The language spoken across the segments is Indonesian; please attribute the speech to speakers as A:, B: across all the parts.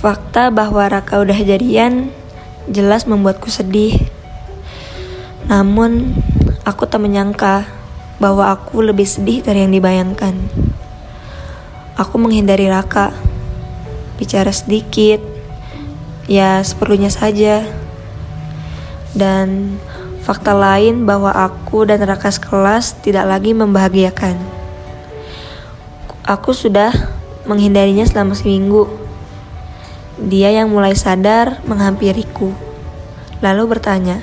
A: Fakta bahwa Raka udah jadian jelas membuatku sedih. Namun, aku tak menyangka bahwa aku lebih sedih dari yang dibayangkan. Aku menghindari Raka, bicara sedikit, ya seperlunya saja. Dan fakta lain bahwa aku dan Raka sekelas tidak lagi membahagiakan. Aku sudah menghindarinya selama seminggu. Dia yang mulai sadar menghampiriku. Lalu bertanya,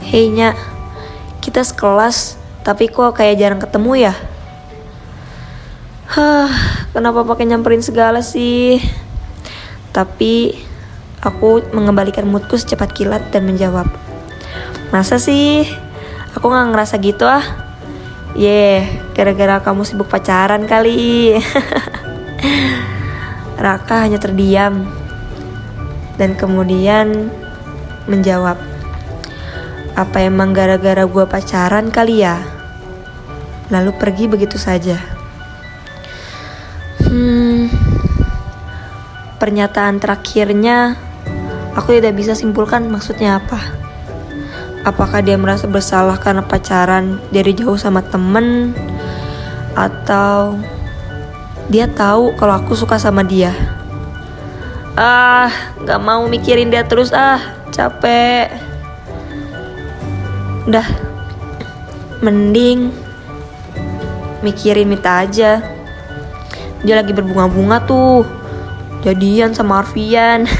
A: Hei Nya, kita sekelas, tapi kok kayak jarang ketemu ya? Hah, kenapa pakai nyamperin segala sih? Tapi aku mengembalikan moodku secepat kilat dan menjawab, Masa sih? Aku gak ngerasa gitu ah. Ye, yeah, gara-gara kamu sibuk pacaran kali. Raka hanya terdiam dan kemudian menjawab, "Apa emang gara-gara gue pacaran kali ya?" Lalu pergi begitu saja. Hmm, pernyataan terakhirnya aku tidak bisa simpulkan maksudnya apa. Apakah dia merasa bersalah karena pacaran dari jauh sama temen, atau dia tahu kalau aku suka sama dia. Ah, gak mau mikirin dia terus ah, capek. Udah, mending mikirin Mita aja. Dia lagi berbunga-bunga tuh, jadian sama Arfian.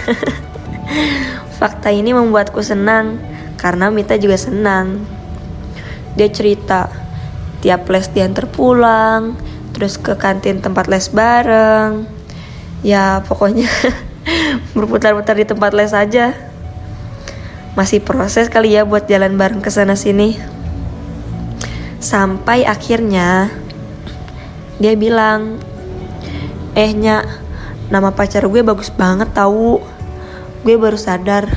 A: Fakta ini membuatku senang karena Mita juga senang. Dia cerita, tiap les diantar pulang, terus ke kantin tempat les bareng. Ya pokoknya berputar-putar di tempat les aja. Masih proses kali ya buat jalan bareng ke sana sini. Sampai akhirnya dia bilang eh nya nama pacar gue bagus banget tahu gue baru sadar.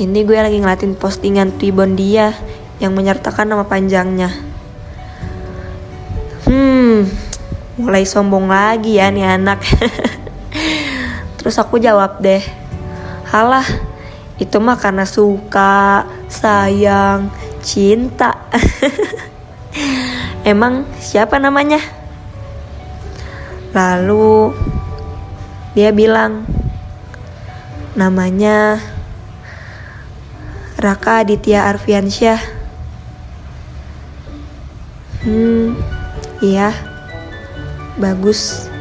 A: Ini gue lagi ngeliatin postingan tribon dia yang menyertakan nama panjangnya mulai sombong lagi ya nih anak. Terus aku jawab deh halah itu mah karena suka sayang cinta. Emang siapa namanya? Lalu dia bilang namanya Raka Aditya Arfiansyah. Hmm iya bagus